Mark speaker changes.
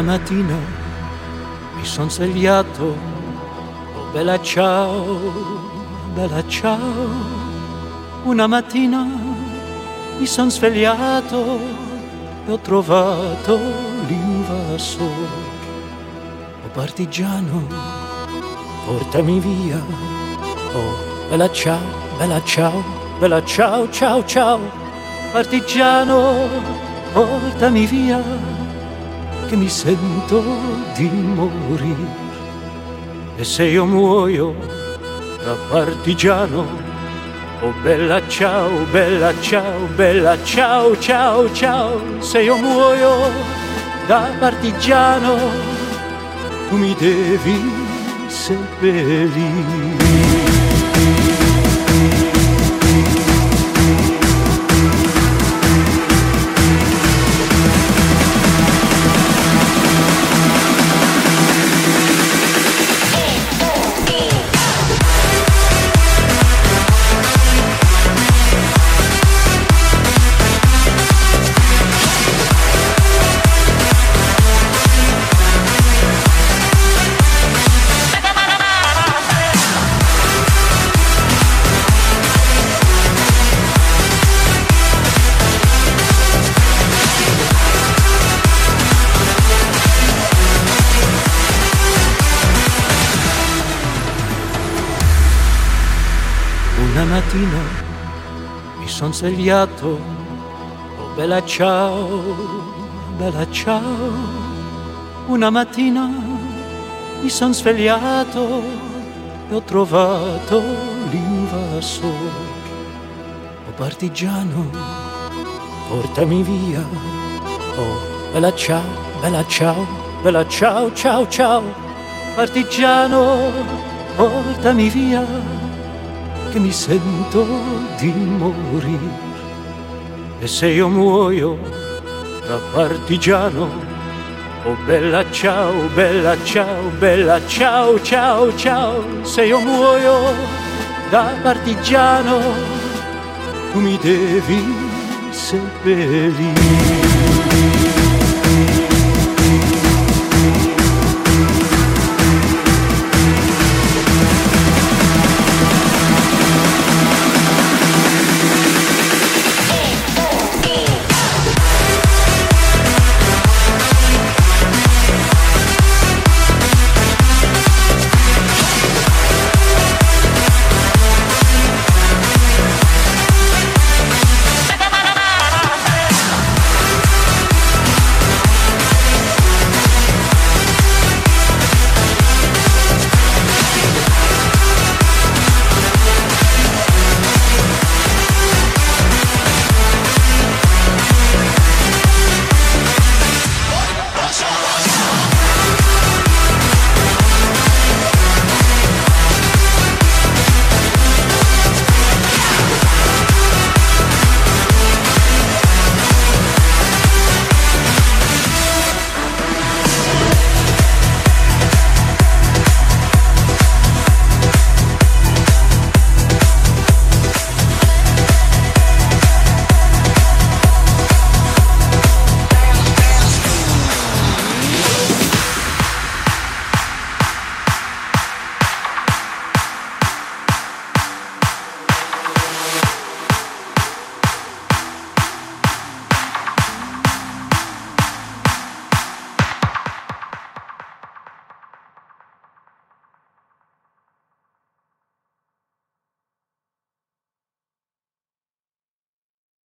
Speaker 1: Una mattina mi son svegliato, oh bella ciao, bella ciao. Una mattina mi son svegliato e ho trovato l'invasore. Oh partigiano, portami via. Oh bella ciao, bella ciao, bella ciao, ciao, ciao. Partigiano, portami via che mi sento di morire. E se io muoio da partigiano, oh bella ciao, bella ciao, bella ciao, ciao, ciao, se io muoio da partigiano, tu mi devi seppellire. Una mattina mi son svegliato, oh bella ciao, bella ciao. Una mattina mi son svegliato e ho trovato l'invasore. Oh partigiano, portami via. Oh bella ciao, bella ciao, bella ciao, ciao, ciao. Partigiano, portami via che mi sento di morire. E se io muoio da partigiano, oh bella ciao, bella ciao, bella ciao, ciao, ciao, se io muoio da partigiano, tu mi devi seppellire.